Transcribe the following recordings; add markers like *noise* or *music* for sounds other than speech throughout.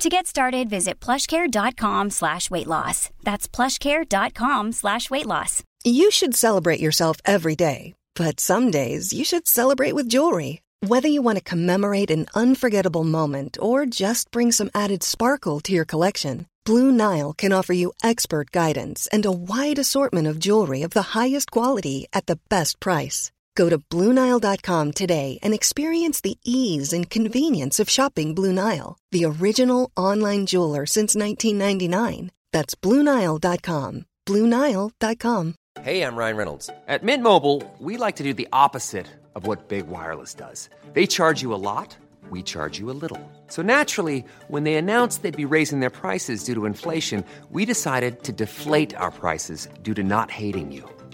To get started, visit plushcare.com slash weight loss. That's plushcare.com slash weight loss. You should celebrate yourself every day, but some days you should celebrate with jewelry. Whether you want to commemorate an unforgettable moment or just bring some added sparkle to your collection, Blue Nile can offer you expert guidance and a wide assortment of jewelry of the highest quality at the best price. Go to BlueNile.com today and experience the ease and convenience of shopping Blue Nile, the original online jeweler since 1999. That's BlueNile.com. BlueNile.com. Hey, I'm Ryan Reynolds. At Mint Mobile, we like to do the opposite of what Big Wireless does. They charge you a lot, we charge you a little. So naturally, when they announced they'd be raising their prices due to inflation, we decided to deflate our prices due to not hating you.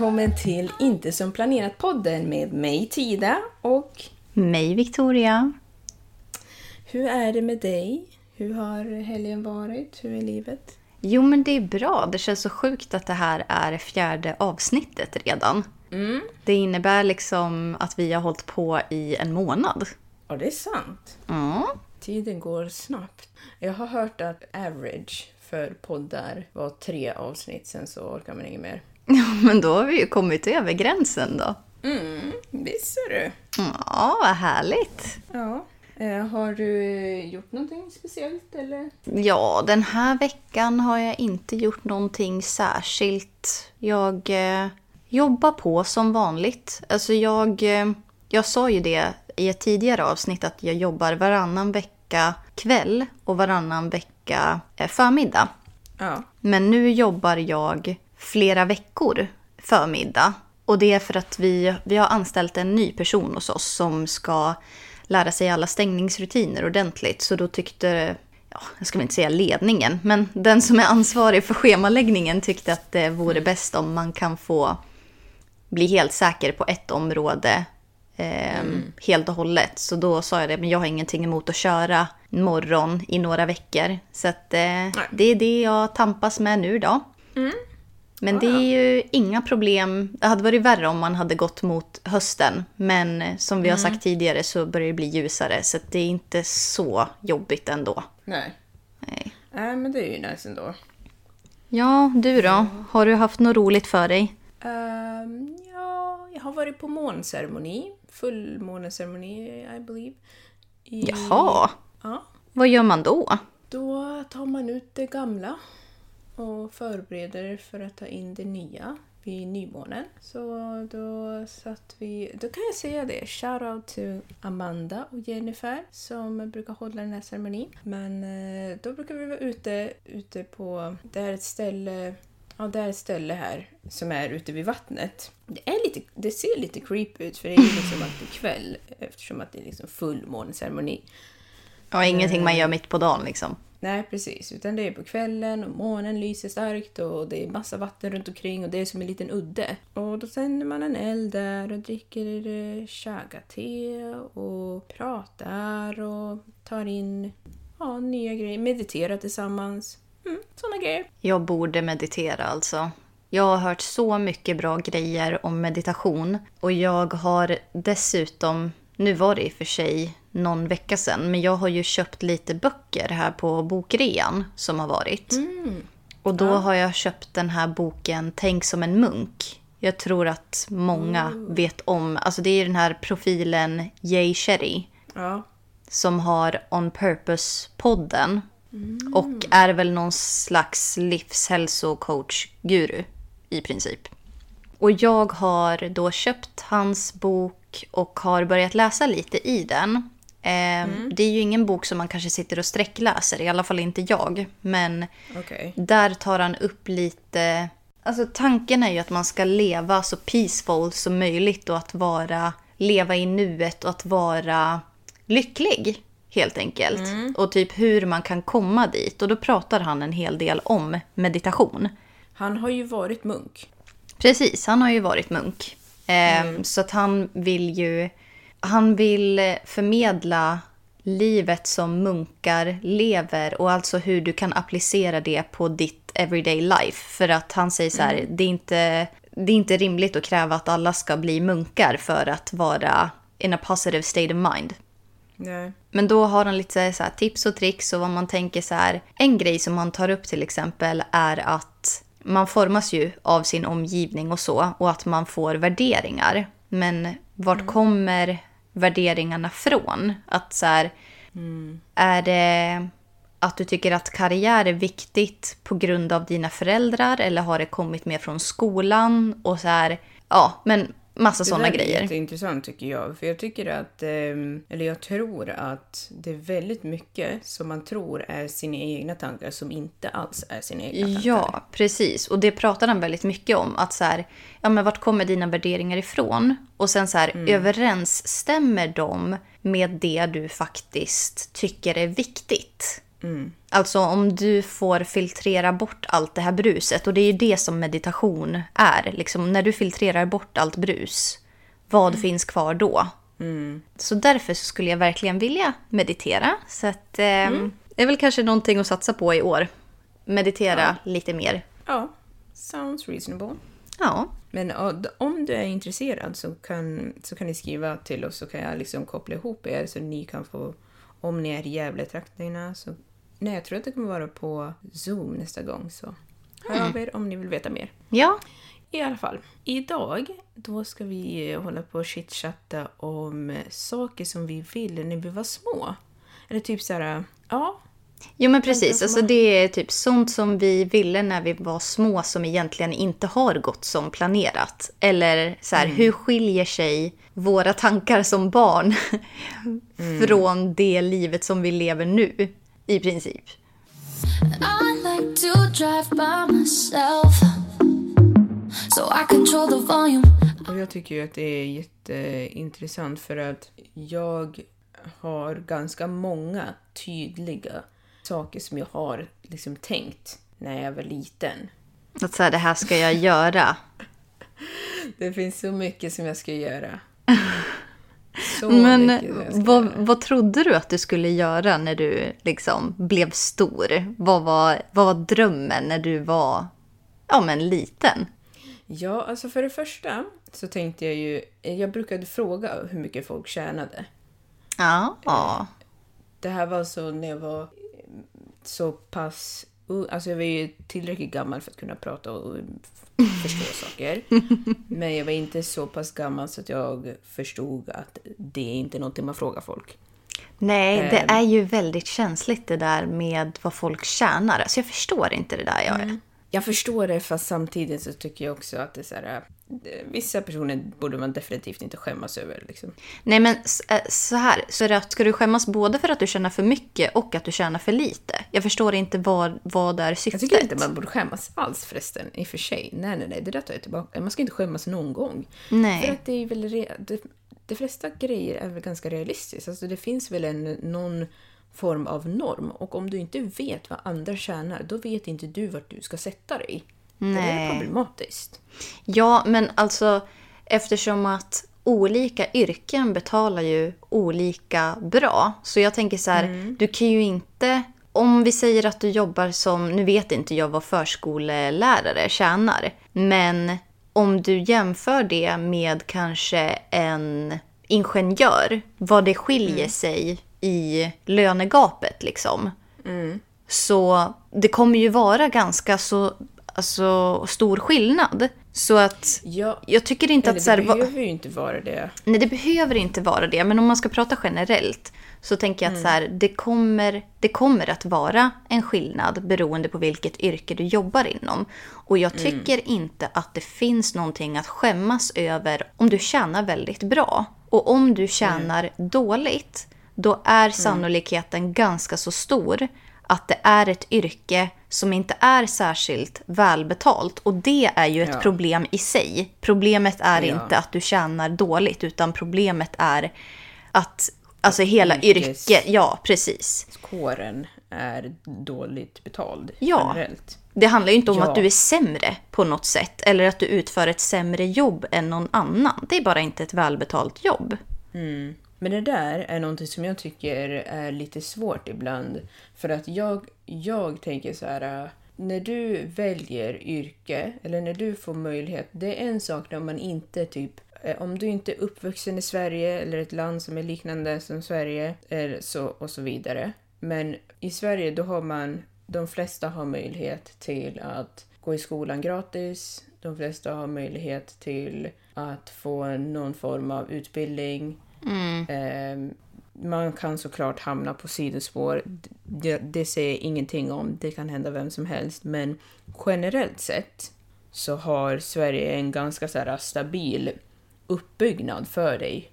välkommen till Inte som planerat-podden med mig Tida och Mig, Victoria. hur är det med dig? Hur har helgen varit? Hur är livet? Jo, men det är bra. Det känns så sjukt att det här är fjärde avsnittet redan. Det innebär liksom att vi har hållit på i en månad. Ja, det är sant. Ja. Tiden går snabbt. Jag har hört att average för poddar var tre avsnitt, sen så orkar man inget mer. *laughs* Men då har vi ju kommit över gränsen då. Mm, visst är du. Ja, vad härligt. Ja. Eh, har du gjort någonting speciellt eller? Ja, den här veckan har jag inte gjort någonting särskilt. Jag eh, jobbar på som vanligt. Alltså jag, eh, jag sa ju det i ett tidigare avsnitt att jag jobbar varannan vecka kväll och varannan vecka eh, förmiddag. Ja. Men nu jobbar jag flera veckor förmiddag. Och det är för att vi, vi har anställt en ny person hos oss som ska lära sig alla stängningsrutiner ordentligt. Så då tyckte, ja, jag ska väl inte säga ledningen, men den som är ansvarig för schemaläggningen tyckte att det vore bäst om man kan få bli helt säker på ett område eh, helt och hållet. Så då sa jag det, men jag har ingenting emot att köra morgon i några veckor. Så att, eh, det är det jag tampas med nu då. Men det är ju inga problem. Det hade varit värre om man hade gått mot hösten. Men eh, som vi har sagt tidigare så börjar det bli ljusare. Så det är inte så jobbigt ändå. Nej. Nej. Nej, men det är ju nice ändå. Ja, du då? Har du haft något roligt för dig? Ehm, ja, jag har varit på månceremoni. Fullmåneceremoni, I believe. I, Jaha, Ja. vad gör man då? Då tar man ut det gamla och förbereder för att ta in det nya vid nymånen. Så då satt vi... Då kan jag säga det. Shout out till Amanda och Jennifer som brukar hålla den här ceremonin. Men eh, då brukar vi vara ute, ute på... Det är ett ställe... Ja, det är ett ställe här som är ute vid vattnet. Det, är lite, det ser lite creepy ut för det är ju liksom alltid kväll eftersom att det är liksom fullmåneceremoni. Ja, ingenting man gör mitt på dagen liksom. Nej, precis. Utan det är på kvällen och månen lyser starkt och det är massa vatten runt omkring och det är som en liten udde. Och då tänder man en eld där och dricker chaga-te och pratar och tar in ja, nya grejer, mediterar tillsammans. Mm, såna grejer. Jag borde meditera alltså. Jag har hört så mycket bra grejer om meditation. Och jag har dessutom, nu var det i och för sig någon vecka sedan, men jag har ju köpt lite böcker här på bokrean som har varit. Och då har jag köpt den här boken Tänk som en munk. Jag tror att många vet om, alltså det är den här profilen Jay Shetty Ja. som har On Purpose-podden. Och är väl någon slags livshälsocoach-guru i princip. och jag har då köpt hans bok och har börjat läsa lite i den. Eh, Det är ju ingen bok som man kanske sitter och sträckläser, i alla fall inte jag. Men Okej. där tar han upp lite... Alltså tanken är ju att man ska leva så peaceful som möjligt och att vara, leva i nuet och att vara lycklig helt enkelt. Och typ hur man kan komma dit. Och då pratar han en hel del om meditation. Han har ju varit munk. Precis, han har ju varit munk. Ehm, Så att han vill ju... Han vill förmedla livet som munkar lever och alltså hur du kan applicera det på ditt everyday life. För att han säger så här, det, är inte, det är inte rimligt att kräva att alla ska bli munkar för att vara in a positive state of mind. Nej. Men då har han lite så tips och tricks och vad man tänker så här. En grej som han tar upp till exempel är att man formas ju av sin omgivning och så och att man får värderingar. Men vart kommer värderingarna från? Att så här, är det att du tycker att karriär är viktigt på grund av dina föräldrar eller har det kommit mer från skolan? Och så här, ja, men massa sådana det grejer. är jätteintressant tycker jag. För jag tycker att, ehm, eller jag tror att det är väldigt mycket som man tror är sina egna tankar som inte alls är sina egna tankar. Ja, precis. Och det pratar han väldigt mycket om. Att så här, ja men vart kommer dina värderingar ifrån? Och sen så här, överensstämmer de med det du faktiskt tycker är viktigt? Alltså om du får filtrera bort allt det här bruset. Och det är ju det som meditation är. Liksom, när du filtrerar bort allt brus, vad finns kvar då? Så därför så skulle jag verkligen vilja meditera. Så att, eh, det är väl kanske någonting att satsa på i år. Meditera lite mer. Ja, sounds reasonable. Ja, Men ja, om du är intresserad så kan, så kan ni skriva till oss så kan jag liksom koppla ihop er så ni kan få, om ni är i Gävle-trakterna så... Nej, jag tror att det kommer vara på Zoom nästa gång så hör av er om ni vill veta mer. ja, I alla fall, idag då ska vi hålla på och chitchatta om saker som vi ville när vi var små. Eller typ så här, ja, Jo men precis, alltså har- det är typ sånt som vi ville när vi var små som egentligen inte har gått som planerat. Eller så här, hur skiljer sig våra tankar som barn *laughs* från det livet som vi lever nu? I princip. I like to drive by myself, so I control the volume. Och jag tycker ju att det är jätteintressant för att jag har ganska många tydliga saker som jag har liksom tänkt när jag var liten. Att här, det här ska jag göra. *laughs* Det finns så mycket som jag ska göra. *laughs* Så Men ska vad, vad trodde du att du skulle göra när du liksom blev stor? Vad var, vad var drömmen när du var ja, men liten? Ja, alltså för det första så tänkte jag ju... Jag brukade fråga hur mycket folk tjänade. Ja, ja. Det här var så när jag var så pass. Alltså jag var ju tillräckligt gammal för att kunna prata och förstå *laughs* saker. Men jag var inte så pass gammal så att jag förstod att det är inte någonting man frågar folk. Nej, det Ehm. är ju väldigt känsligt det där med vad folk tjänar. Alltså jag förstår inte det där. Jag. Jag förstår det fast samtidigt så tycker jag också att det är så här, eh, Vissa personer borde man definitivt inte skämmas över. Liksom. Nej men eh, så här, så är ska du skämmas både för att du tjänar för mycket och att du tjänar för lite? Jag förstår inte vad, vad är Jag syftet. tycker inte man borde skämmas alls förresten, i och för sig. Nej, nej, nej, det där tar jag tillbaka. Man ska inte skämmas någon gång. Nej. För att det är väl... Re- det, de flesta grejer är väl ganska realistiskt. Alltså det finns väl en, någon form av norm. Och om du inte vet vad andra tjänar, då vet inte du vart du ska sätta dig. Det är Nej. problematiskt. Ja, men alltså eftersom att olika yrken betalar ju olika bra. Så jag tänker så här, du kan ju inte... Om vi säger att du jobbar som, nu vet inte jag vad förskolelärare tjänar, men om du jämför det med kanske en ingenjör, vad det skiljer sig i lönegapet liksom. Så det kommer ju vara ganska så alltså, stor skillnad. Så att Ja, jag tycker inte att... Så här, det va- behöver ju inte vara det. Nej, det behöver inte vara det. Men om man ska prata generellt så tänker jag att så här, det, kommer, det kommer att vara en skillnad beroende på vilket yrke du jobbar inom. Och jag tycker inte att det finns någonting att skämmas över om du tjänar väldigt bra. Och om du tjänar dåligt, då är sannolikheten ganska så stor att det är ett yrke som inte är särskilt välbetalt. Och det är ju ett Ja. problem i sig. Problemet är Ja. inte att du tjänar dåligt, utan problemet är att alltså hela yrkes- yrket... Ja, precis. Kåren är dåligt betald Ja. generellt. Det handlar ju inte om Ja. att du är sämre på något sätt eller att du utför ett sämre jobb än någon annan. Det är bara inte ett välbetalt jobb. Men det där är någonting som jag tycker är lite svårt ibland. För att jag, jag tänker så här. äh, När du väljer yrke, eller när du får möjlighet. Det är en sak när man inte typ... eh, Om du inte är uppvuxen i Sverige eller ett land som är liknande som Sverige eller så, och så vidare. Men i Sverige då har man... De flesta har möjlighet till att gå i skolan gratis. De flesta har möjlighet till att få någon form av utbildning. Eh, man kan såklart hamna på sidospår. Det, det säger ingenting om. Det kan hända vem som helst. Men generellt sett så har Sverige en ganska så här, stabil uppbyggnad för dig.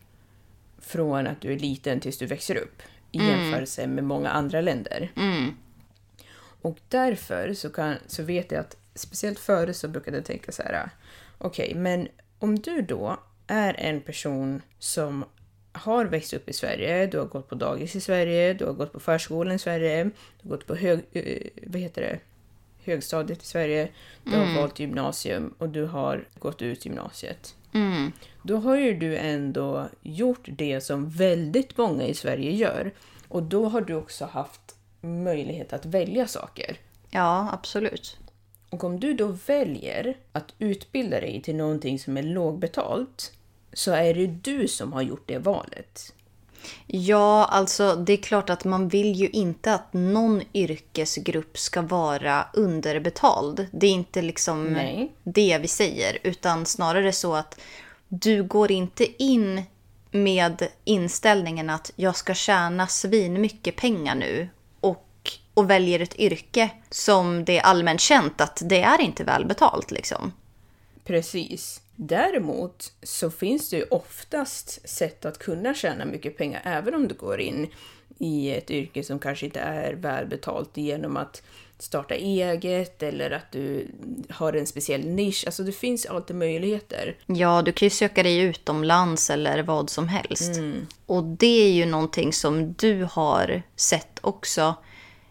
Från att du är liten tills du växer upp. I jämförelse med många andra länder. Och därför så, kan, så vet jag att speciellt före så brukade jag tänka så här. Okej, men om du då är en person som har växt upp i Sverige, du har gått på dagis i Sverige, du har gått på förskolan i Sverige, du har gått på hög, eh, vad heter det? högstadiet i Sverige, du har valt gymnasium och du har gått ut gymnasiet. Då har ju du ändå gjort det som väldigt många i Sverige gör. Och då har du också haft möjlighet att välja saker. Ja, absolut. Och om du då väljer att utbilda dig till någonting som är lågbetalt så är det du som har gjort det valet. Ja, alltså det är klart att man vill ju inte att någon yrkesgrupp ska vara underbetald. Det är inte liksom Nej. det vi säger, utan snarare så att du går inte in med inställningen att jag ska tjäna svin mycket pengar nu och, och väljer ett yrke som det är allmänt känt att det är inte välbetalt liksom. Precis. Däremot så finns det ju oftast sätt att kunna tjäna mycket pengar även om du går in i ett yrke som kanske inte är välbetalt genom att starta eget eller att du har en speciell nisch. Alltså det finns alltid möjligheter. Ja, du kan ju söka dig utomlands eller vad som helst. Och det är ju någonting som du har sett också.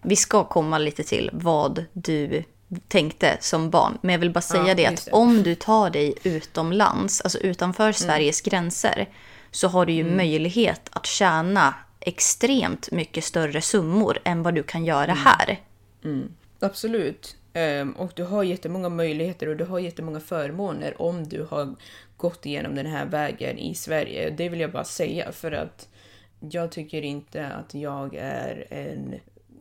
Vi ska komma lite till vad du tänkte som barn. Men jag vill bara säga Ja, det att det. om du tar dig utomlands, alltså utanför Sveriges gränser, så har du ju möjlighet att tjäna extremt mycket större summor än vad du kan göra här. Absolut. Ehm, och du har jättemånga möjligheter och du har jättemånga förmåner om du har gått igenom den här vägen i Sverige. Det vill jag bara säga för att jag tycker inte att jag är en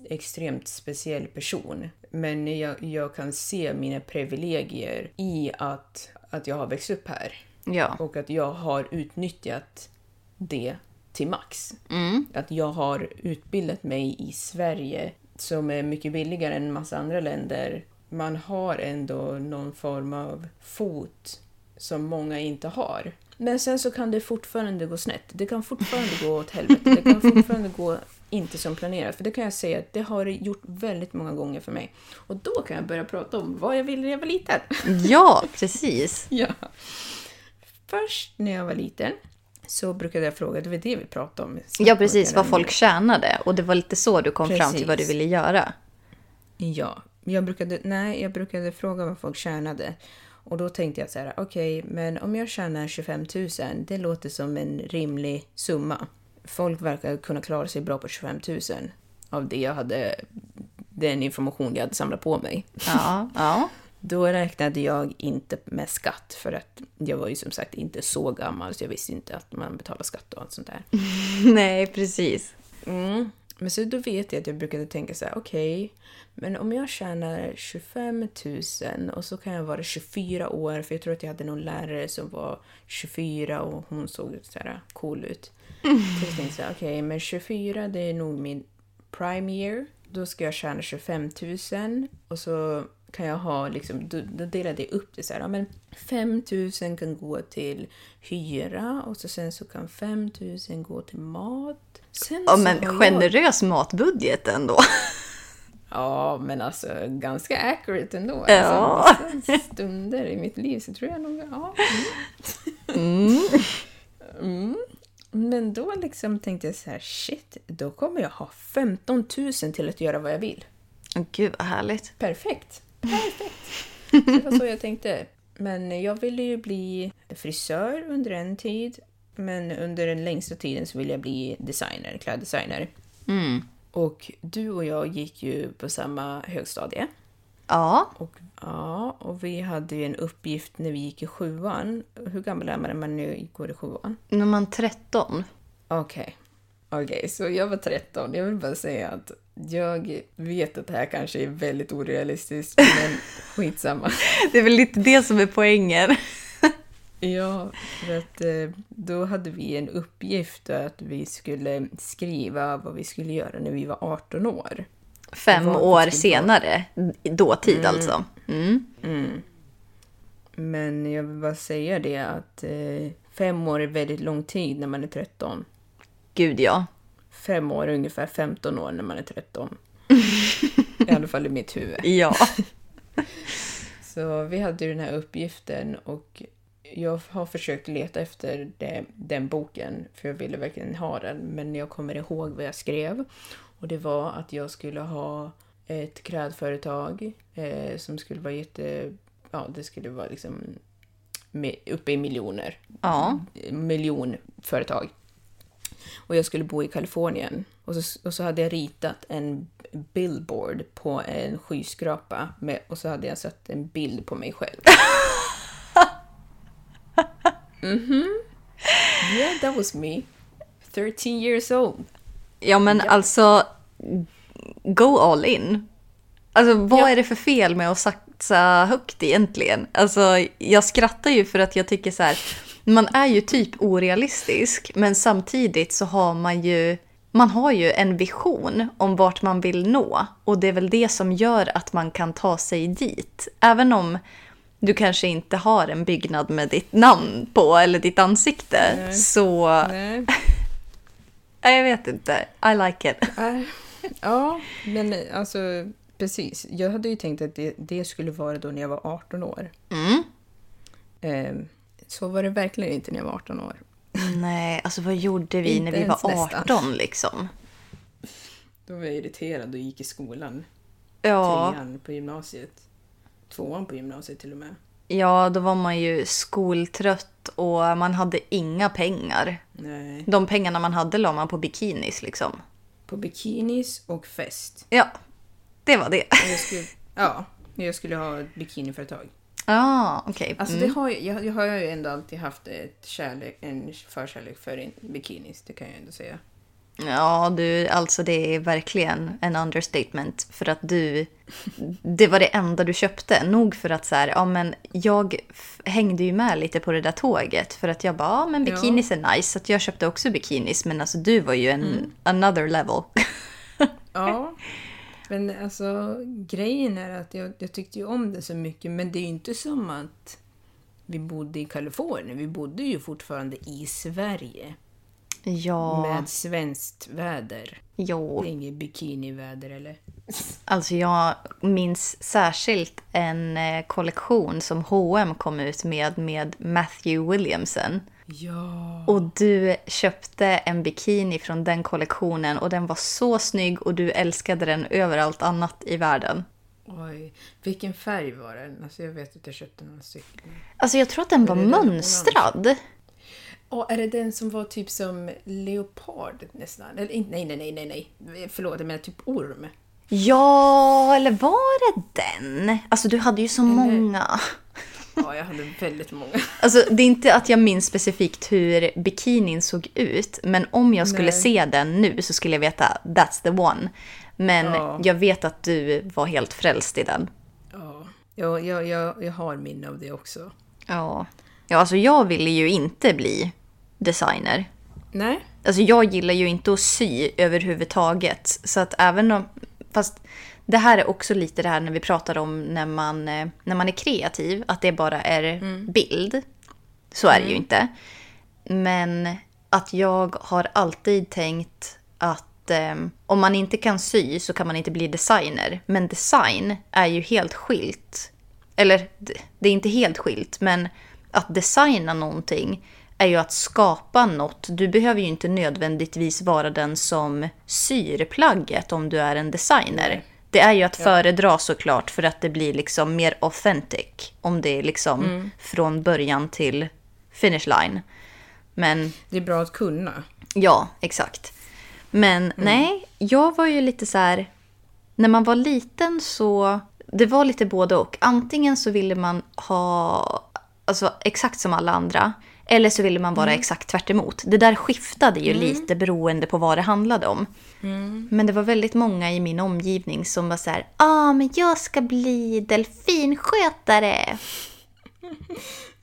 extremt speciell person. Men jag, jag kan se mina privilegier i att, att jag har växt upp här. Ja. Och att jag har utnyttjat det till max. Att jag har utbildat mig i Sverige som är mycket billigare än massa andra länder. Man har ändå någon form av fot som många inte har. Men sen så kan det fortfarande gå snett. Det kan fortfarande gå åt helvete. Det kan fortfarande gå inte som planerat. För det kan jag säga att det har det gjort väldigt många gånger för mig. Och då kan jag börja prata om vad jag ville när jag var liten. *laughs* ja, precis. *laughs* Ja. Först när jag var liten så brukade jag fråga, det var det vi pratade om. Ja, precis. Vad folk tjänade. Och det var lite så du kom fram till vad du Precis. ville göra. Ja, jag brukade, nej, jag brukade fråga vad folk tjänade. Och då tänkte jag så här, okej, men om jag tjänar 25 000, det låter som en rimlig summa. Folk verkar kunna klara sig bra på 25 000 av det jag hade, den information jag hade samlat på mig. Ja, *laughs* ja. Då räknade jag inte med skatt för att jag var ju som sagt inte så gammal så jag visste inte att man betalar skatt och allt sånt där. *laughs* Nej, precis. Mm. Men så då vet jag att jag brukade tänka så här, okej, men om jag tjänar 25 000 och så kan jag vara 24 år, för jag tror att jag hade någon lärare som var 24 och hon såg så här cool ut. Så jag tänkte här, okej, men 24 det är nog min prime year. Då ska jag tjäna 25 000 och så kan jag ha liksom, då, då delade jag upp det så här, ja, men 5 000 kan gå till hyra och så sen så kan 5 000 gå till mat. Sen Ja, men jag- generös matbudget ändå. Ja, men alltså ganska accurate ändå. Ja. Alltså, vissa stunder i mitt liv så tror jag nog... Ja. Mm. Men då liksom tänkte jag så här, shit, då kommer jag ha 15 000 till att göra vad jag vill. Gud vad härligt. Perfekt. Perfekt. Det var så jag tänkte. Men jag ville ju bli frisör under en tid. Men under den längsta tiden så ville jag bli designer, kläddesigner. Och du och jag gick ju på samma högstadie. Ja, Och, ja, och vi hade ju en uppgift när vi gick i sjuan. Hur gammal är man när man nu går i sjuan? när man 13. Okej. Okej, så jag var 13. Jag vill bara säga att jag vet att det här kanske är väldigt orealistiskt, *laughs* men skitsamma. Det är väl lite det som är poängen. *laughs* Ja, för att eh, då hade vi en uppgift att vi skulle skriva vad vi skulle göra när vi var 18 år. Fem år senare, dåtid alltså. Mm. Men jag vill bara säga det att eh, fem år är väldigt lång tid när man är 13. Gud ja. Fem år är ungefär 15 år när man är 13. *laughs* I alla fall i mitt huvud. Ja. *laughs* Så vi hade ju den här uppgiften och jag har försökt leta efter det, den boken för jag ville verkligen ha den. Men jag kommer ihåg vad jag skrev. Och det var att jag skulle ha ett klädföretag eh, som skulle vara jätte... Ja, det skulle vara liksom med, uppe i miljoner. Ja. Miljonföretag. Och jag skulle bo i Kalifornien. Och så, och så hade jag ritat en billboard på en skyskrapa med, och så hade jag satt en bild på mig själv. *laughs* Mhm. Yeah, that was me. 13 years old. Ja men alltså, go all in. Alltså vad Ja. är det för fel med att satsa högt egentligen? Alltså jag skrattar ju för att jag tycker så här, man är ju typ orealistisk men samtidigt så har man ju man har ju en vision om vart man vill nå och det är väl det som gör att man kan ta sig dit. Även om du kanske inte har en byggnad med ditt namn på eller ditt ansikte Nej. så... Nej. *laughs* Jag vet inte. I like it. *laughs* Ja, men alltså precis. Jag hade ju tänkt att det, det skulle vara då när jag var 18 år. Mm. Eh, så var det verkligen inte när jag var 18 år. Nej, alltså vad gjorde vi när vi var nästan. 18 liksom? Då var jag irriterad och gick i skolan. Ja, Trean på gymnasiet. Tvåan på gymnasiet till och med. Ja, då var man ju skoltrött och man hade inga pengar. Nej. De pengarna man hade la man på bikinis liksom. På bikinis och fest. Ja, det var det. Jag skulle, *laughs* ja, jag skulle ha ett bikiniföretag. Ja, okej. Alltså Mm. det har, jag, jag, jag har ju ändå alltid haft ett kärlek, en förkärlek för en bikinis, det kan jag ändå säga. Ja, du, alltså det är verkligen en understatement. För att du, det var det enda du köpte. Nog för att så här, ja men jag hängde ju med lite på det där tåget. För att jag bara, ja men bikinis är nice. Så att jag köpte också bikinis. Men alltså du var ju en another level. Ja, men alltså grejen är att jag, jag tyckte ju om det så mycket, men det är ju inte som att vi bodde i Kalifornien. Vi bodde ju fortfarande i Sverige ja, med svenskt väder. jo. Det är inget bikiniväder eller? Alltså jag minns särskilt en eh, kollektion som H&M kom ut med med Matthew Williamson. Ja. Och du köpte en bikini från den kollektionen och den var så snygg och du älskade den över allt annat i världen. Oj, vilken färg var den? Alltså jag vet att jag köpte några stycken. Alltså jag tror att den var mönstrad. Och är det den som var typ som leopard nästan? Eller nej, nej, nej, nej, nej. Förlåt, jag menar typ orm. Ja, eller var det den? Alltså du hade ju så många. *laughs* Ja, jag hade väldigt många. Alltså det är inte att jag minns specifikt hur bikinin såg ut, men om jag skulle Nej. se den nu så skulle jag veta that's the one. Men Ja. jag vet att du var helt frälst i den. Ja, jag, jag, jag, jag har minne av det också. Ja. Ja, alltså jag ville ju inte bli designer. Nej, Alltså jag gillar ju inte att sy överhuvudtaget. Så att även om... Fast det här är också lite det här när vi pratar om när man, eh, när man är kreativ. Att det bara är bild. Så är det ju inte. Men att jag har alltid tänkt att eh, om man inte kan sy så kan man inte bli designer. Men design är ju helt skilt. Eller det är inte helt skilt, men att designa någonting är ju att skapa något. Du behöver ju inte nödvändigtvis vara den som syr plagget om du är en designer. Det är ju att föredra såklart för att det blir liksom mer authentic. Om det är liksom från början till finish line. Men det är bra att kunna. Ja, exakt. Men nej, jag var ju lite så här... När man var liten så... Det var lite både och. Antingen så ville man ha alltså, exakt som alla andra. Eller så ville man vara exakt tvärt emot. Det där skiftade ju lite beroende på vad det handlade om. Men det var väldigt många i min omgivning som var så här, ah, men jag ska bli delfinskötare. *laughs*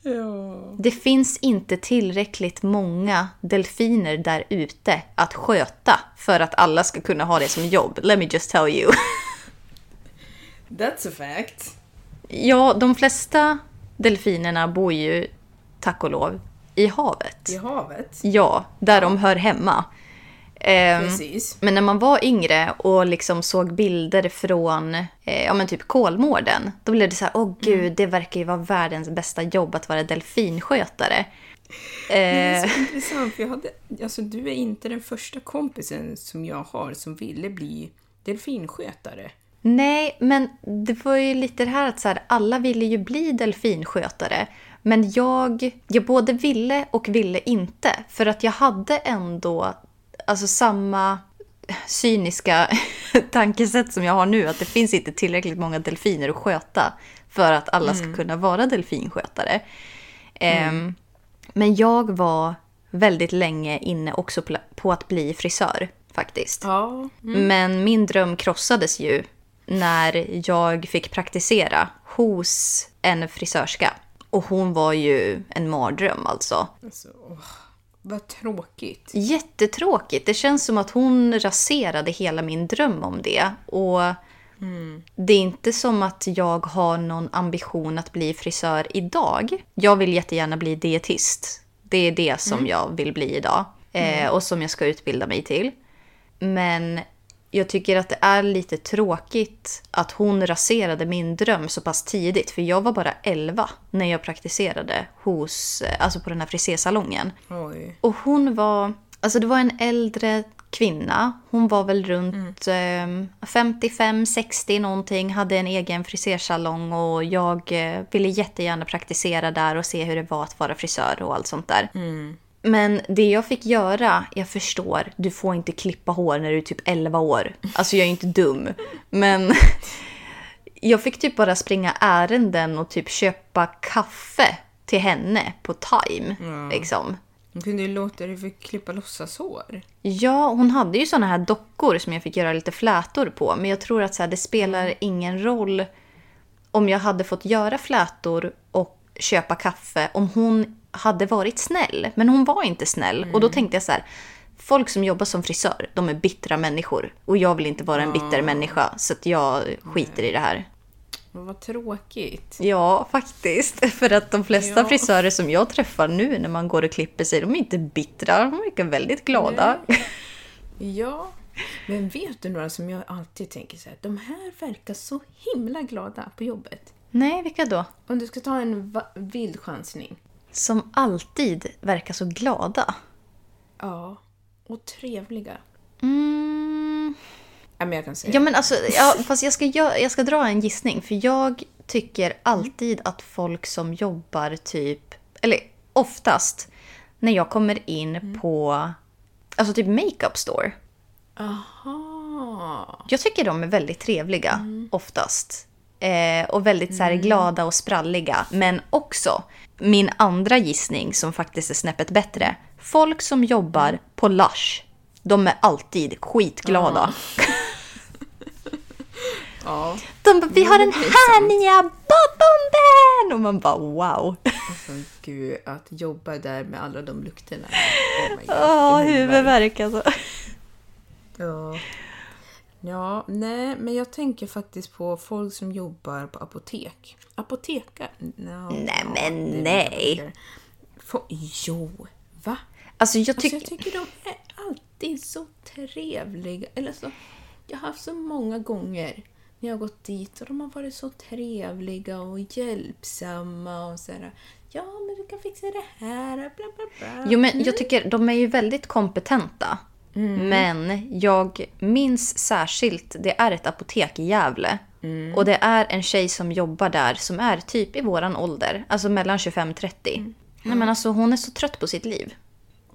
Ja. Det finns inte tillräckligt många delfiner där ute att sköta för att alla ska kunna ha det som jobb. Let me just tell you. *laughs* That's a fact. Ja, de flesta delfinerna bor ju, tack och lov, i havet. I havet. Ja, där de hör hemma. Precis. Men när man var yngre och liksom såg bilder från eh, ja, men typ Kolmården, då blev det så här, åh gud, det verkar ju vara världens bästa jobb att vara delfinskötare. Det är Eh, så *laughs* intressant, för jag hade, alltså, du är inte den första kompisen som jag har som ville bli delfinskötare. nej, men det var ju lite det här att så här, alla ville ju bli delfinskötare. Men jag, jag både ville och ville inte. För att jag hade ändå alltså samma cyniska *laughs* tankesätt som jag har nu. Att det finns inte tillräckligt många delfiner att sköta för att alla ska kunna vara delfinskötare. Ehm, men jag var väldigt länge inne också på att bli frisör faktiskt. Ja. Men min dröm krossades ju när jag fick praktisera hos en frisörska. Och hon var ju en mardröm alltså. Alltså, åh, vad tråkigt. Jättetråkigt. Det känns som att hon raserade hela min dröm om det. Och det är inte som att jag har någon ambition att bli frisör idag. Jag vill jättegärna bli dietist. Det är det som jag vill bli idag. Eh, och som jag ska utbilda mig till. Men jag tycker att det är lite tråkigt att hon raserade min dröm så pass tidigt. För jag var bara 11 när jag praktiserade hos, eh, alltså på den här frisersalongen. Oj. Och hon var, alltså det var en äldre kvinna. Hon var väl runt eh, 55-60 någonting, hade en egen frisersalong och jag eh, ville jättegärna praktisera där och se hur det var att vara frisör och allt sånt där. Men det jag fick göra, jag förstår, du får inte klippa hår när du är typ 11 år. Alltså jag är inte dum. Men *laughs* jag fick typ bara springa ärenden och typ köpa kaffe till henne på time. Liksom. Hon kunde ju låta dig klippa låtsashår. Ja, hon hade ju såna här dockor som jag fick göra lite flätor på. Men jag tror att så här, det spelar ingen roll om jag hade fått göra flätor och köpa kaffe om hon hade varit snäll. Men hon var inte snäll. Och då tänkte jag så här, folk som jobbar som frisör, de är bittra människor. Och jag vill inte vara en bitter människa, så jag skiter i det här. Men vad tråkigt. Ja, faktiskt. *laughs* För att de flesta Ja. frisörer som jag träffar nu när man går och klipper sig, de är inte bittra. De verkar väldigt glada. *laughs* Ja, men vet du några som jag alltid tänker så här, de här verkar så himla glada på jobbet. Nej, vilka då? Om du ska ta en vild chansning. Som alltid verkar så glada. Ja, och trevliga. Mm. Ja, men jag kan säga. Ja, men alltså, ja, *laughs* fast jag ska, gö- jag ska dra en gissning. För jag tycker alltid att folk som jobbar typ, eller oftast, när jag kommer in på, alltså typ makeup store. Aha. Jag tycker de är väldigt trevliga oftast. Eh, och väldigt så här, glada och spralliga. Men också min andra gissning som faktiskt är snäppet bättre. Folk som jobbar på Lush. De är alltid skitglada. *laughs* Ja. De bara, vi har den här sant. nya babomben! Och man bara wow. Alltså gud, att jobba där med alla de lukterna. Oh Åh, det är huvudvärk alltså. Ja. Ja, nej, men jag tänker faktiskt på folk som jobbar på apotek. Apotekare? No, Nej, men nej. Få- Jo, va? Alltså jag Alltså, tycker... jag tycker de är alltid så trevliga. Eller så, jag har haft så många gånger när jag har gått dit och de har varit så trevliga och hjälpsamma och sådär. Ja, men du kan fixa det här, bla bla bla. Jo, men jag tycker de är ju väldigt kompetenta. Men jag minns särskilt, det är ett apotek i Gävle. Och det är en tjej som jobbar där som är typ i våran ålder. Alltså mellan 25-30. Nej men alltså hon är så trött på sitt liv.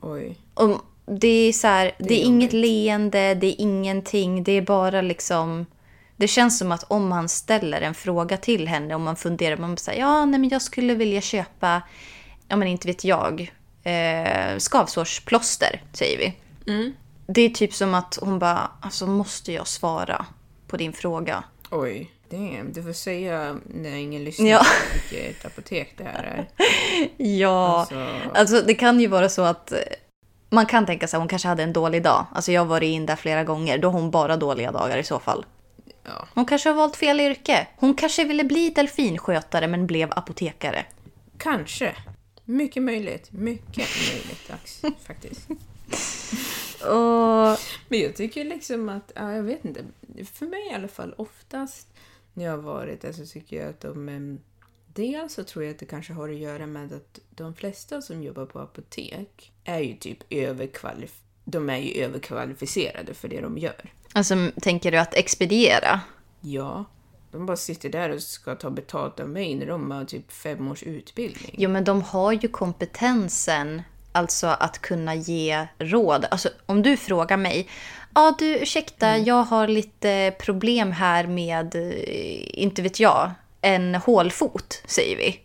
Oj. Och det är så här, det är, är inget leende, det är ingenting. Det är bara liksom... Det känns som att om man ställer en fråga till henne och man funderar, man säger ja, nej men jag skulle vilja köpa, ja men inte vet jag, eh, skavsårsplåster, säger vi. Det är typ som att hon bara, alltså måste jag svara på din fråga? Oj. Damn, du får säga när ingen lyssnar Ja. vilket apotek det här är. *laughs* Ja, Alltså- alltså det kan ju vara så att eh, man kan tänka sig att hon kanske hade en dålig dag. Alltså jag har varit in där flera gånger, då har hon bara dåliga dagar i så fall. Ja. Hon kanske har valt fel yrke. Hon kanske ville bli delfinskötare men blev apotekare. Kanske. Mycket möjligt. Mycket möjligt Dax, *laughs* faktiskt. Och... Men jag tycker liksom att, ja, jag vet inte. För mig i alla fall, oftast när jag har varit där så tycker jag att de... Dels så tror jag att det kanske har att göra med att de flesta som jobbar på apotek är ju typ överkvalif- de är ju överkvalificerade för det de gör. Alltså, tänker du att expediera? Ja, de bara sitter där och ska ta betalt av mig när de har typ fem års utbildning. Jo, men de har ju kompetensen, alltså att kunna ge råd. Alltså, om du frågar mig, ja du ursäkta, jag har lite problem här med, eh, inte vet jag, en hålfot, säger vi.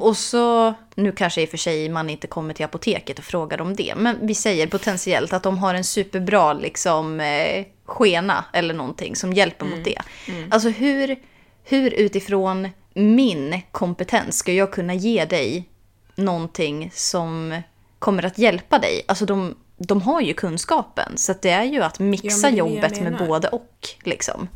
Och så, nu kanske i och för sig man inte kommer till apoteket och frågar om det, men vi säger potentiellt att de har en superbra liksom eh, skena eller någonting som hjälper mot det. Alltså hur, hur utifrån min kompetens ska jag kunna ge dig någonting som kommer att hjälpa dig? Alltså de, de har ju kunskapen, så att det är ju att mixa Ja, jobbet med både och. Liksom.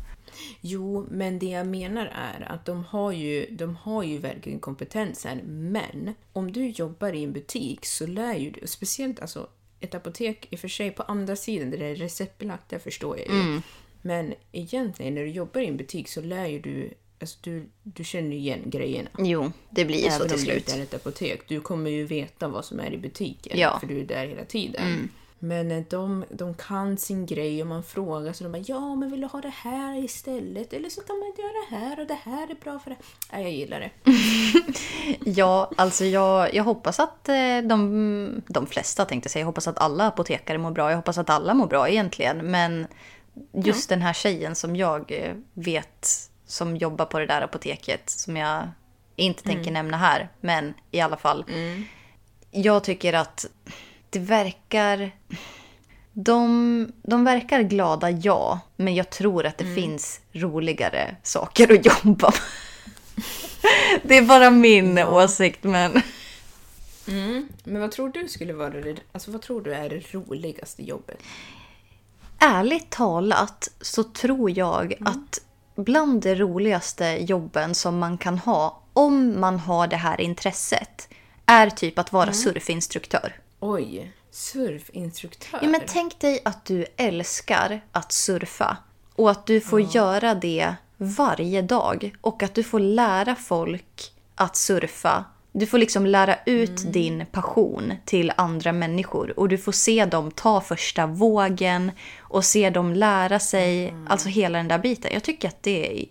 Jo, men det jag menar är att de har ju, de har ju verkligen kompetensen. Men om du jobbar i en butik så lär ju du, speciellt alltså ett apotek i och för sig på andra sidan där det är receptbelagt, det förstår jag ju. Men egentligen när du jobbar i en butik så lär ju du, alltså du, du känner ju igen grejerna. Jo, det blir ju så Även till om det slut. inte är ett apotek. Du kommer ju veta vad som är i butiken. Ja. Mm. För du är där hela tiden. Men eh, de, de kan sin grej och man frågar så de bara ja men vill du ha det här istället? Eller så kan man göra det här och det här är bra för det. Nej, jag gillar det. *laughs* Ja, alltså jag, jag hoppas att eh, de, de flesta tänkte säga, jag hoppas att alla apotekare mår bra. Jag hoppas att alla mår bra egentligen. Men just den här tjejen som jag eh, vet som jobbar på det där apoteket som jag inte tänker nämna här, men i alla fall. Jag tycker att det verkar... De, de verkar glada, ja. Men jag tror att det finns roligare saker att jobba med. *laughs* Det är bara min åsikt, men... Men vad tror du skulle vara det, alltså vad tror du är det roligaste jobbet? Ärligt talat så tror jag att bland de roligaste jobben som man kan ha om man har det här intresset är typ att vara surfinstruktör. Oj, surfinstruktör. Ja, men tänk dig att du älskar att surfa och att du får göra det varje dag och att du får lära folk att surfa. Du får liksom lära ut din passion till andra människor och du får se dem ta första vågen och se dem lära sig, alltså hela den där biten. Jag tycker att det är...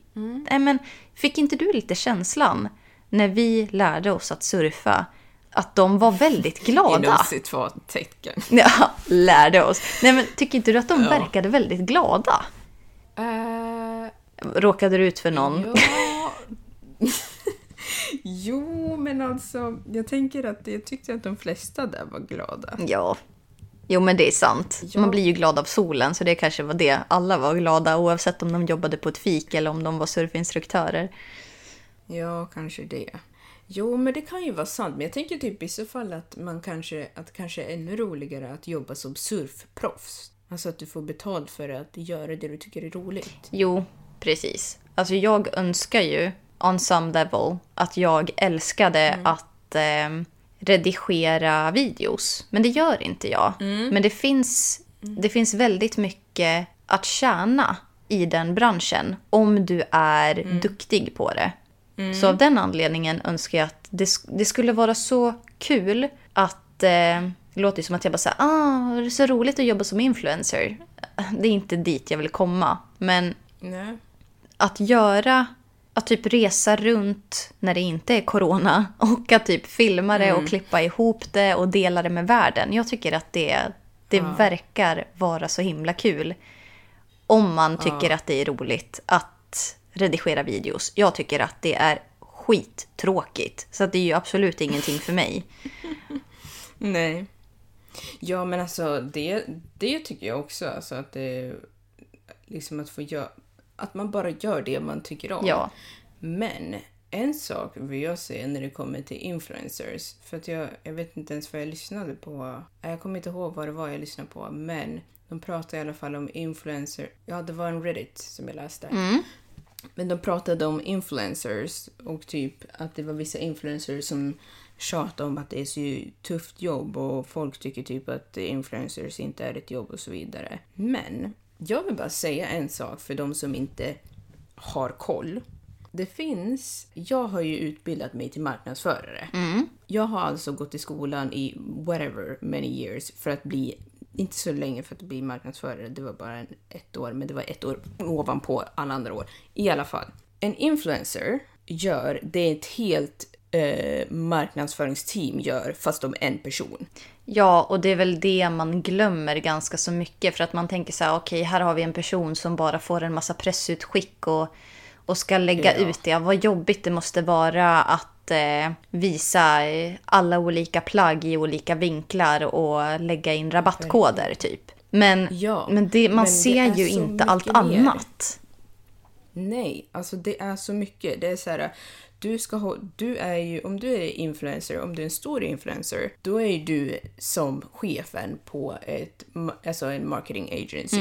Nej, men, fick inte du lite känslan när vi lärde oss att surfa? Att de var väldigt *laughs* glada. Inom citattecken. *laughs* Ja, lärde oss. Nej men tycker inte du att de verkade väldigt glada? Eh, Råkade du ut för någon? Ja. *laughs* jo, men alltså, jag tänker att jag tyckte att de flesta där var glada. Ja. Jo, men det är sant. Ja. Man blir ju glad av solen, så det kanske var det. Alla var glada, oavsett om de jobbade på ett fik eller om de var surfinstruktörer. Ja, kanske det. Jo, men det kan ju vara sant. Men jag tänker typ i så fall att man kanske, att kanske är ännu roligare att jobba som surfproffs. Alltså att du får betalt för att göra det du tycker är roligt. Jo, precis. Alltså jag önskar ju, on some level, att jag älskade att eh, redigera videos. Men det gör inte jag. Men det finns, det finns väldigt mycket att tjäna i den branschen om du är duktig på det. Så av den anledningen önskar jag att det, det skulle vara så kul att... Eh, det låter ju som att jag bara säger ah, det är så roligt att jobba som influencer. Det är inte dit jag vill komma. Men Nej. att göra, att typ resa runt när det inte är corona *laughs* och att typ filma det och klippa ihop det och dela det med världen. Jag tycker att det, det verkar vara så himla kul. Om man tycker att det är roligt att redigera videos. Jag tycker att det är skittråkigt. Så att det är ju absolut ingenting för mig. *laughs* Nej. Ja, men alltså det, det tycker jag också. Alltså att det liksom att få göra, att man bara gör det man tycker om. Ja. Men en sak vill jag säga när det kommer till influencers. För att jag, jag vet inte ens vad jag lyssnade på. Jag kommer inte ihåg vad det var jag lyssnade på. Men de pratade i alla fall om influencer. Ja, det var en Reddit som jag läste. Men de pratade om influencers och typ att det var vissa influencers som tjatade om att det är så tufft jobb och folk tycker typ att influencers inte är ett jobb och så vidare. Men jag vill bara säga en sak för de som inte har koll. Det finns, jag har ju utbildat mig till marknadsförare. Jag har alltså gått i skolan i whatever many years för att bli, inte så länge för att bli marknadsförare, det var bara ett år, men det var ett år ovanpå alla andra år. I alla fall, en influencer gör det ett helt eh, marknadsföringsteam gör, fast om en person. Ja, och det är väl det man glömmer ganska så mycket. För att man tänker så här, okej, här har vi en person som bara får en massa pressutskick och, och ska lägga Ja. ut det. Vad jobbigt det måste vara att eh, visa eh, alla olika plagg i olika vinklar och lägga in rabattkoder typ. Men, Ja, men det, man men ser ju inte allt mer. annat. Nej, alltså det är så mycket. Det är så här, du ska ha, du är ju, om du är influencer, om du är en stor influencer, då är ju du som chefen på ett, alltså en marketing agency.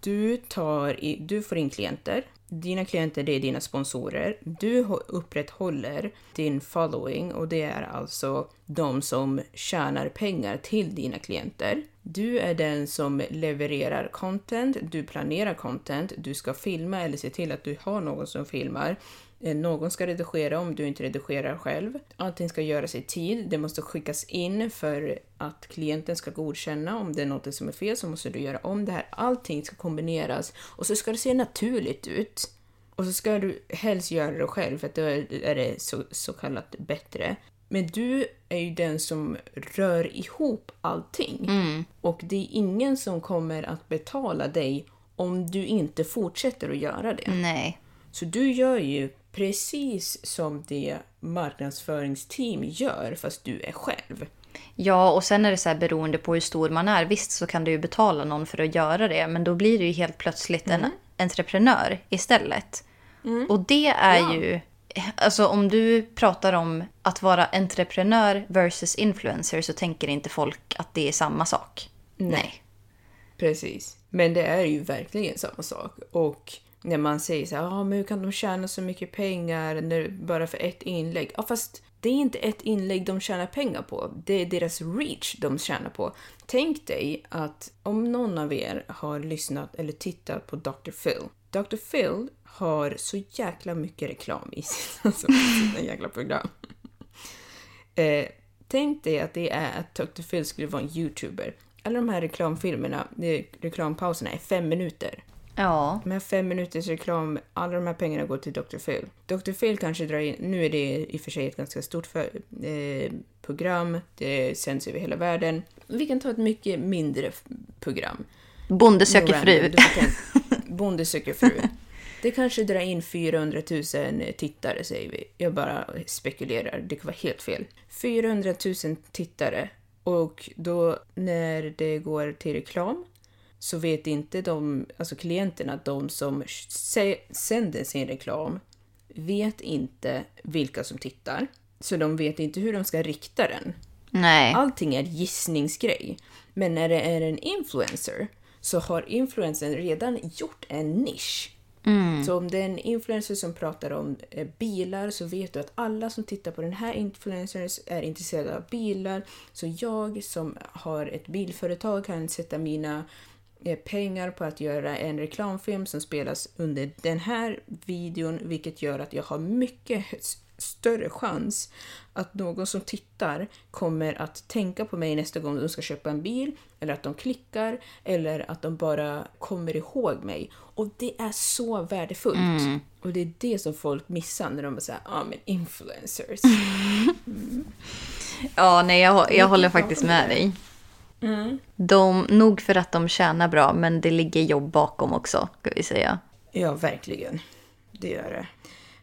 Du, tar i, du får in klienter. Dina klienter det är dina sponsorer. Du upprätthåller din following och det är alltså de som tjänar pengar till dina klienter. Du är den som levererar content, du planerar content, du ska filma eller se till att du har någon som filmar. Eh, Någon ska redigera om du inte redigerar själv. Allting ska göras i tid. Det måste skickas in för att klienten ska godkänna. Om det är något som är fel så måste du göra om det här. Allting ska kombineras och så ska det se naturligt ut. Och så ska du helst göra det själv för att då är det så, så kallat bättre. Men du är ju den som rör ihop allting. Och det är ingen som kommer att betala dig om du inte fortsätter att göra det. Nej. Så du gör ju precis som det marknadsföringsteam gör fast du är själv. Ja, och sen är det så här beroende på hur stor man är. Visst så kan du ju betala någon för att göra det, men då blir du ju helt plötsligt en entreprenör istället. Och det är Ja. ju... Alltså om du pratar om att vara entreprenör versus influencer så tänker inte folk att det är samma sak. Nej. Precis. Men det är ju verkligen samma sak. Och när man säger så här, ah, men hur kan de tjäna så mycket pengar när, bara för ett inlägg? Ja, fast det är inte ett inlägg de tjänar pengar på. Det är deras reach de tjänar på. Tänk dig att om någon av er har lyssnat eller tittat på Dr. Phil. Dr. Phil har så jäkla mycket reklam i sina, *laughs* alltså, sina jäkla program. *laughs* Eh, tänk dig att det är att Dr. Phil skulle vara en YouTuber. Alla de här reklamfilmerna, eh, reklampauserna är fem minuter. Ja. Här fem minuters reklam, alla de här pengarna går till Dr. Phil. Dr. Phil kanske drar in, nu är det i och för sig ett ganska stort för, eh, program, det sänds över hela världen. Vi kan ta ett mycket mindre program. Bonde söker fru. *laughs* Bonde söker fru. Det kanske drar in 400 000 tittare, säger vi. Jag bara spekulerar, det kan vara helt fel. 400 000 tittare. Och då när det går till reklam så vet inte de, alltså klienterna, de som sä- sänder sin reklam, vet inte vilka som tittar. Så de vet inte hur de ska rikta den. Nej. Allting är gissningsgrej. Men när det är en influencer så har influencern redan gjort en nisch. Så om det är en influencer som pratar om eh, bilar så vet du att alla som tittar på den här influencern är intresserade av bilar. Så jag som har ett bilföretag kan sätta mina pengar på att göra en reklamfilm som spelas under den här videon vilket gör att jag har mycket större chans att någon som tittar kommer att tänka på mig nästa gång de ska köpa en bil eller att de klickar eller att de bara kommer ihåg mig. Och det är så värdefullt. Och det är det som folk missar när de säger ah, men influencers. *laughs* Ja, nej, jag, jag håller faktiskt med dig. De, nog för att de tjänar bra, men det ligger jobb bakom också, ska vi säga. Ja, verkligen. Det gör det.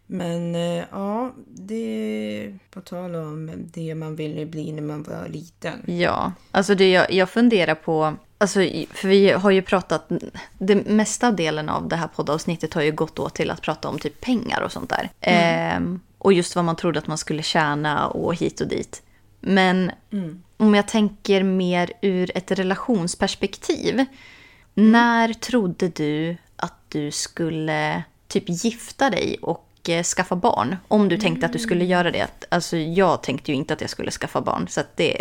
Men eh, ja, det på tal om det man ville bli när man var liten. Ja, alltså det, jag, jag funderar på... Alltså, för vi har ju pratat... Det mesta delen av det här poddavsnittet har ju gått åt till att prata om typ pengar och sånt där. Ehm, och just vad man trodde att man skulle tjäna och hit och dit. Men om jag tänker mer ur ett relationsperspektiv. När trodde du att du skulle typ gifta dig och eh, skaffa barn? Om du tänkte att du skulle göra det. Alltså jag tänkte ju inte att jag skulle skaffa barn. Så att det...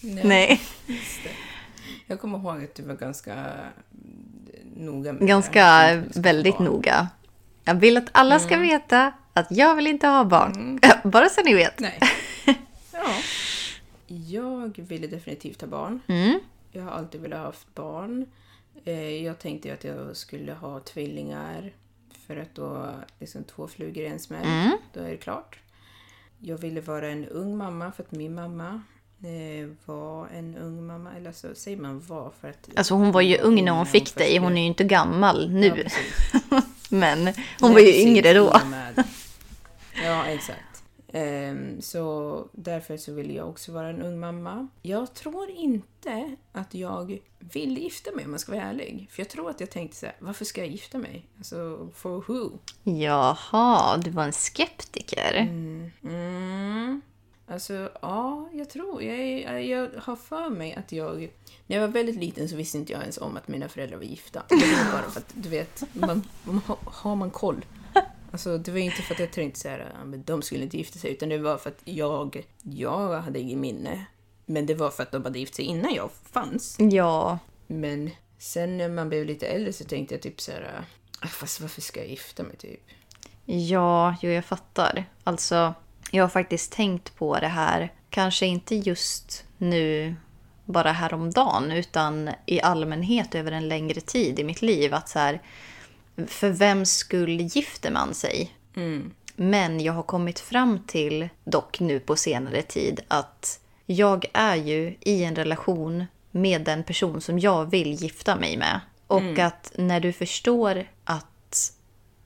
Nej. *laughs* Jag kommer ihåg att du var ganska mm, noga med Ganska väldigt Ja. noga. Jag vill att alla ska veta att jag vill inte ha barn. *laughs* Bara så ni vet. Nej. Ja. Jag ville definitivt ha barn. Mm. Jag har alltid velat ha haft barn. Eh, Jag tänkte att jag skulle ha tvillingar. För att då, liksom två flugor i en smäll. Mm. Då är det klart. Jag ville vara en ung mamma för att min mamma eh, var en ung mamma. Eller så säger man var för att... Alltså hon var ju ung när hon fick först dig. Hon är ju inte gammal Ja, nu. precis. *laughs* Men hon Nej, var ju yngre då. Ja, exakt. Ehm, så därför så vill jag också vara en ung mamma. Jag tror inte att jag vill gifta mig om jag ska vara ärlig. För jag tror att jag tänkte så här, varför ska jag gifta mig? Alltså, for who? Jaha, du var en skeptiker. Mm. Alltså, ja, jag tror. Jag, jag har för mig att jag... När jag var väldigt liten så visste inte jag ens om att mina föräldrar var gifta. Det var bara för att, du vet, man, har man koll. Alltså, det var inte för att jag tänkte så här, "Ja, men de skulle inte gifta sig, utan det var för att jag, jag hade ingen minne. Men det var för att de hade gift sig innan jag fanns. Ja, Men sen när man blev lite äldre så tänkte jag typ så här, "Ah, fast varför ska jag gifta mig typ? Ja, jo, jag fattar. Alltså, jag har faktiskt tänkt på det här. Kanske inte just nu, bara häromdagen, utan i allmänhet över en längre tid i mitt liv. Att så här, för vem skull gifter man sig? Men jag har kommit fram till, dock nu på senare tid, att jag är ju i en relation med den person som jag vill gifta mig med. Och att när du förstår att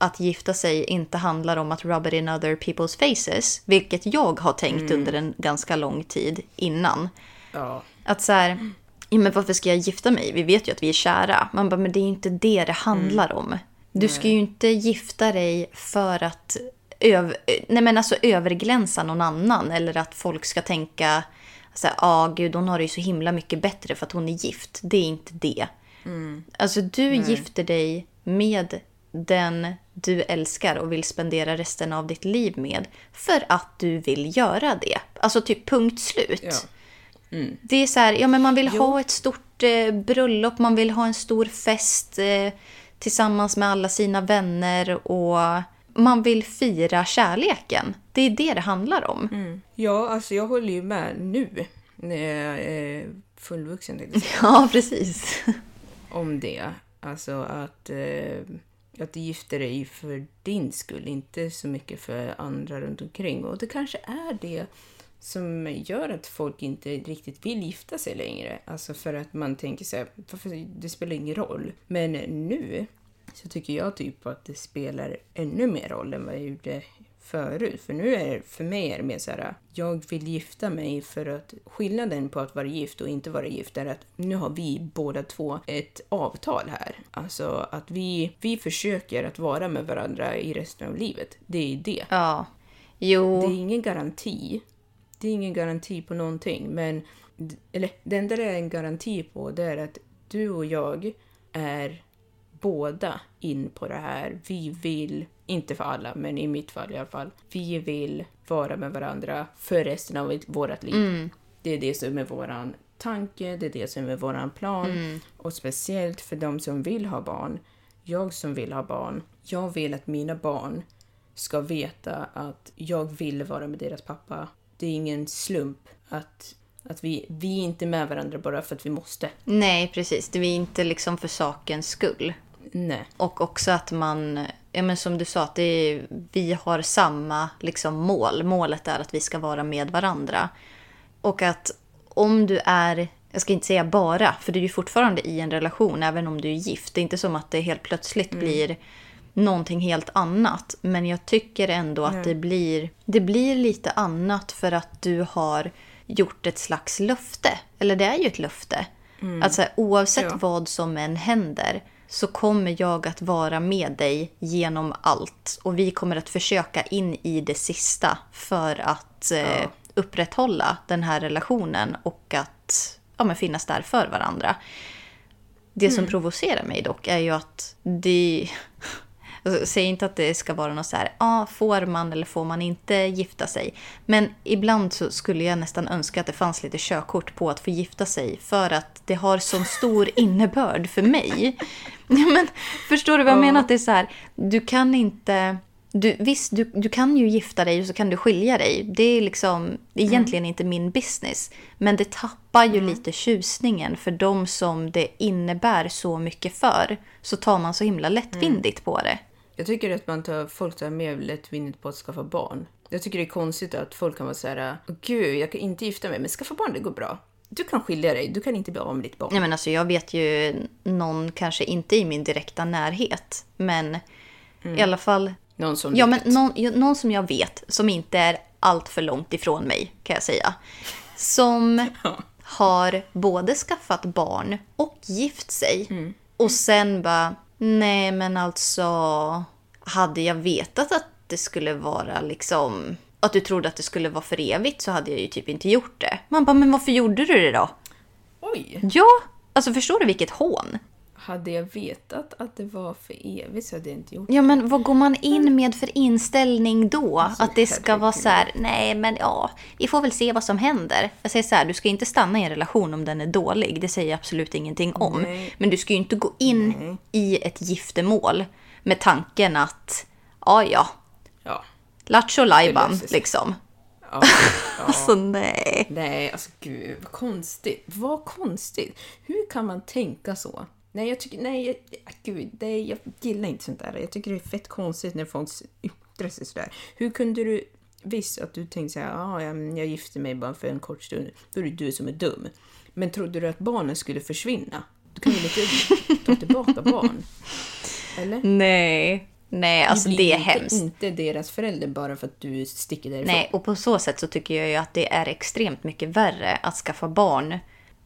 att gifta sig inte handlar om att rub it in other people's faces, vilket jag har tänkt under en ganska lång tid innan. Ja, Att så här, men varför ska jag gifta mig? Vi vet ju att vi är kära. Man bara, men det är inte det det handlar om. Du ska ju inte gifta dig för att öv- nej men alltså överglänsa någon annan eller att folk ska tänka så här, ah, gud hon har det ju så himla mycket bättre för att hon är gift. Det är inte det. Alltså du gifter dig med den du älskar och vill spendera resten av ditt liv med för att du vill göra det. Alltså typ punkt slut. ja. Det är så här, ja men man vill ha ett stort eh, bröllop, man vill ha en stor fest eh, tillsammans med alla sina vänner och man vill fira kärleken. Det är det det handlar om. Ja, alltså jag håller ju med nu när jag är fullvuxen *laughs* Ja, precis. om det. Alltså att, eh, att du gifter dig för din skull, inte så mycket för andra runt omkring. Och det kanske är det som gör att folk inte riktigt vill gifta sig längre. Alltså för att man tänker så här, varför, det spelar ingen roll. Men nu, så tycker jag typ att det spelar ännu mer roll än vad jag gjorde förut. För nu är det, för mig är det mer så här, jag vill gifta mig för att skillnaden på att vara gift och inte vara gift är att nu har vi båda två ett avtal här. Alltså att vi, vi försöker att vara med varandra i resten av livet. Det är det. Ja. Jo. Det är ingen garanti. Det är ingen garanti på någonting, men eller det enda det är en garanti på det är att du och jag är båda in på det här. Vi vill, inte för alla, men i mitt fall i alla fall, vi vill vara med varandra för resten av vårt liv. Det är det som är våran tanke, det är det som är våran plan. Och speciellt för de som vill ha barn, jag som vill ha barn, jag vill att mina barn ska veta att jag vill vara med deras pappa. Det är ingen slump att, att vi, vi är inte med varandra bara för att vi måste. Nej, precis. Det är inte liksom för sakens skull. Nej. Och också att man, ja men som du sa, att är, vi har samma liksom mål. Målet är att vi ska vara med varandra. Och att om du är, jag ska inte säga bara, för du är ju fortfarande i en relation även om du är gift. Det är inte som att det helt plötsligt blir någonting helt annat. Men jag tycker ändå att det blir, det blir lite annat för att du har gjort ett slags löfte. Eller det är ju ett löfte. Att så här, oavsett Ja. vad som än händer så kommer jag att vara med dig genom allt. Och vi kommer att försöka in i det sista för att eh, upprätthålla den här relationen och att ja, men finnas där för varandra. Det som provocerar mig dock är ju att det... Alltså, Säg inte att det ska vara något så här, ah, får man eller får man inte gifta sig? Men ibland så skulle jag nästan önska att det fanns lite körkort på att få gifta sig för att det har sån stor *laughs* innebörd för mig. Men, förstår du vad jag menar? Att det är så här, du kan inte... Du, visst, du, du kan ju gifta dig och så kan du skilja dig. Det är liksom egentligen inte min business. Men det tappar ju lite tjusningen för de som det innebär så mycket för. Så tar man så himla lättvindigt på det. Jag tycker att man tar, folk tar mer lättvindigt på att skaffa barn. Jag tycker det är konstigt att folk kan vara så här, "Åh, gud, jag kan inte gifta mig, men skaffa barn, det går bra. Du kan skilja dig, du kan inte bli av med ditt barn. Nej, men alltså, jag vet ju någon, kanske inte i min direkta närhet, men i alla fall Någon som Ja, men någon, någon som jag vet, som inte är allt för långt ifrån mig, kan jag säga. Som *laughs* har både skaffat barn och gift sig. Mm. Och sen bara, nej men alltså, hade jag vetat att det skulle vara liksom, att du trodde att det skulle vara för evigt så hade jag ju typ inte gjort det. Man bara, men varför gjorde du det då? Oj! Ja, alltså förstår du vilket hån? Hade jag vetat att det var för evigt så hade jag inte gjort det. Ja, men vad går man in med för inställning då? att det ska vara så här, nej men ja, vi får väl se vad som händer. Jag säger så här, du ska inte stanna i en relation om den är dålig. Det säger jag absolut ingenting om. Nej. Men du ska ju inte gå in i ett giftermål med tanken att, ja ja, Ja. lattjo lajban liksom. ja. *laughs* ja. Alltså nej. Nej, alltså gud, vad konstigt. Vad konstigt. Hur kan man tänka så? Nej, jag tycker, nej, jag, gud, nej, jag gillar inte sånt där. Jag tycker det är fett konstigt när folk yttrar sig sådär. Hur kunde du, visst att du tänkte såhär, ah, jag, jag gifte mig bara för en kort stund, då är det du som är dum. Men trodde du att barnen skulle försvinna? Du kan väl inte *laughs* ta tillbaka barn? Eller? Nej. Nej, alltså det är inte- hemskt. inte deras förälder bara för att du sticker därifrån. Nej, och på så sätt så tycker jag ju att det är extremt mycket värre att skaffa barn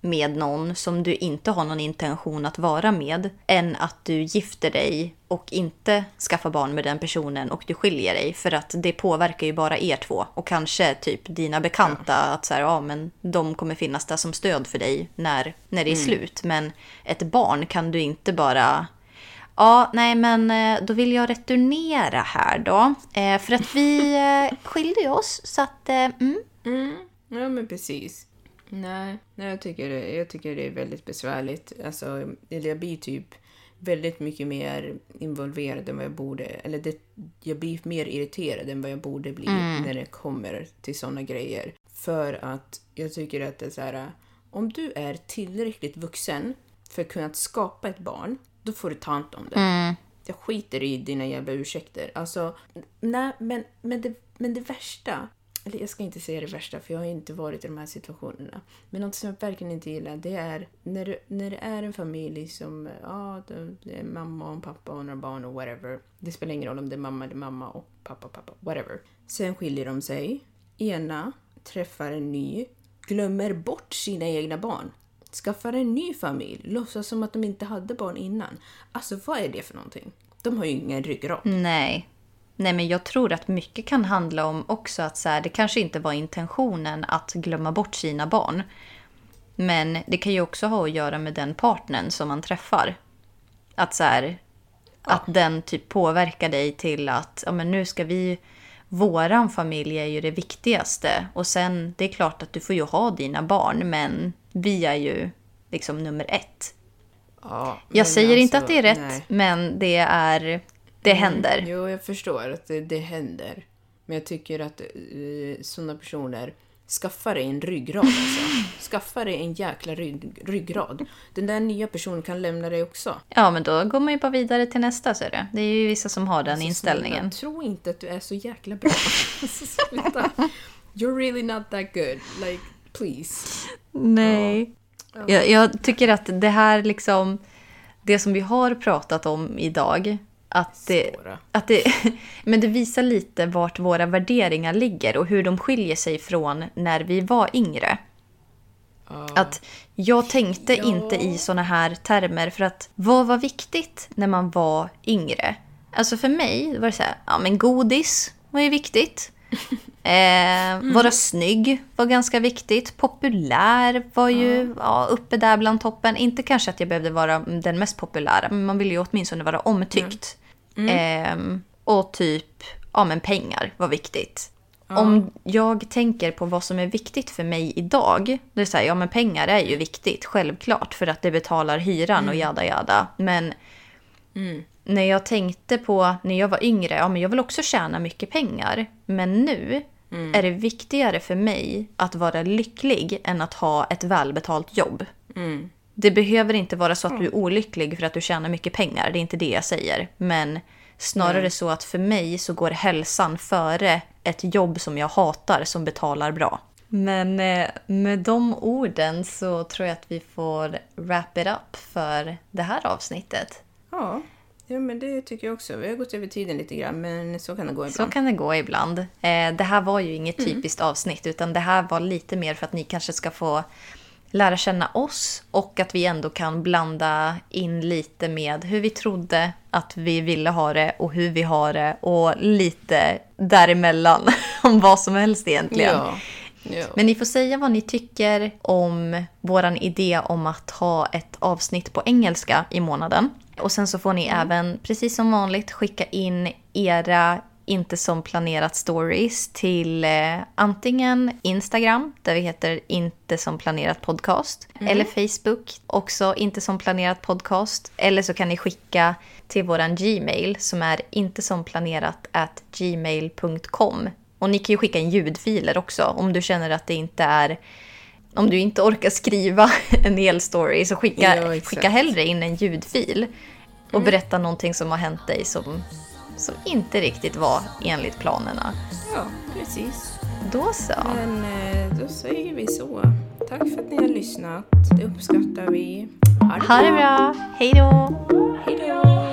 med någon som du inte har någon intention att vara med än att du gifter dig och inte skaffar barn med den personen och du skiljer dig för att det påverkar ju bara er två och kanske typ dina bekanta att så här, ja men de kommer finnas där som stöd för dig när, när det är slut men ett barn kan du inte bara Ja, nej men eh, då vill jag returnera här då. Eh, för att vi eh, skilde oss så att... Eh, mm. Ja, men precis. Nej, nej jag, tycker det, jag tycker det är väldigt besvärligt. Alltså, jag blir typ väldigt mycket mer involverad än vad jag borde. Eller det, jag blir mer irriterad än vad jag borde bli när det kommer till såna grejer. För att jag tycker att det är så här, om du är tillräckligt vuxen för att kunna skapa ett barn, då får du ta hand om det. Jag skiter i dina jävla ursäkter. Alltså, nej, men, men, det, men det värsta eller jag ska inte säga det värsta för jag har inte varit i de här situationerna. Men något som jag verkligen inte gillar det är när, det- när det är en familj som, ja, det- är mamma och pappa och några barn och whatever. Det spelar ingen roll om det är mamma eller mamma och pappa pappa, whatever. Sen skiljer de sig. Ena träffar en ny, glömmer bort sina egna barn. Skaffar en ny familj, låtsas som att de inte hade barn innan. Alltså vad är det för någonting? De har ju ingen ryggrad. Nej. Nej, men jag tror att mycket kan handla om också att så här, det kanske inte var intentionen att glömma bort sina barn. Men det kan ju också ha att göra med den partnern som man träffar. Att så här, att den typ påverkar dig till att ja, men nu ska vi... Våran familj är ju det viktigaste. Och sen, det är klart att du får ju ha dina barn, men vi är ju liksom nummer ett. Ja, Jag säger inte alltså, att det är rätt, nej. men det är... Det händer. Jo, jag förstår att det, det händer. Men jag tycker att uh, sådana personer, skaffa dig en ryggrad alltså. *laughs* Skaffa dig en jäkla rygg, ryggrad. Den där nya personen kan lämna dig också. Ja, men då går man ju bara vidare till nästa, ser du. Det är ju vissa som har den Alltså, inställningen. snälla, Tro inte att du är så jäkla bra. Alltså, *laughs* sluta. You're really not that good. Like, please. Nej. Jag, jag tycker att det här liksom, det som vi har pratat om idag, att det, Svåra. att det, *laughs* men det visar lite vart våra värderingar ligger och hur de skiljer sig från när vi var yngre. Att jag tänkte Ja. inte i såna här termer för att vad var viktigt när man var yngre? Alltså för mig var det så här, ja men godis var ju viktigt. *laughs* Eh, Vara snygg var ganska viktigt. Populär var ju ja, uppe där bland toppen. Inte kanske att jag behövde vara den mest populära, men man ville ju åtminstone vara omtyckt. Eh, och typ, ja men pengar var viktigt. Om jag tänker på vad som är viktigt för mig idag, då är det så här, ja men pengar är ju viktigt, självklart, för att det betalar hyran och jada jada. Men när jag tänkte på när jag var yngre, ja men jag vill också tjäna mycket pengar. Men nu är det viktigare för mig att vara lycklig än att ha ett välbetalt jobb. Det behöver inte vara så att du är olycklig för att du tjänar mycket pengar, det är inte det jag säger. Men snarare så att för mig så går hälsan före ett jobb som jag hatar som betalar bra. Men eh, med de orden så tror jag att vi får wrap it up för det här avsnittet. Ja, ja, men det tycker jag också. Vi har gått över tiden lite grann, men så kan det gå Så ibland. kan det gå ibland. Eh, det här var ju inget typiskt avsnitt utan det här var lite mer för att ni kanske ska få lära känna oss och att vi ändå kan blanda in lite med hur vi trodde att vi ville ha det och hur vi har det och lite däremellan *laughs* om vad som helst egentligen. Ja. ja. Men ni får säga vad ni tycker om våran idé om att ha ett avsnitt på engelska i månaden. Och sen så får ni även, precis som vanligt, skicka in era inte som planerat stories till eh, antingen Instagram, där vi heter inte som planerat podcast, eller Facebook, också inte som planerat podcast. Eller så kan ni skicka till våran Gmail som är inte som planerat at gmail.com. Och ni kan ju skicka in ljudfiler också om du känner att det inte är om du inte orkar skriva *laughs* en hel story så skicka, Ja, skicka hellre in en ljudfil och berätta någonting som har hänt dig som, som inte riktigt var enligt planerna. ja, precis. Då så. Men eh, då säger vi så. Tack för att ni har lyssnat. Det uppskattar vi. Ha det bra. Hej då. Hej då!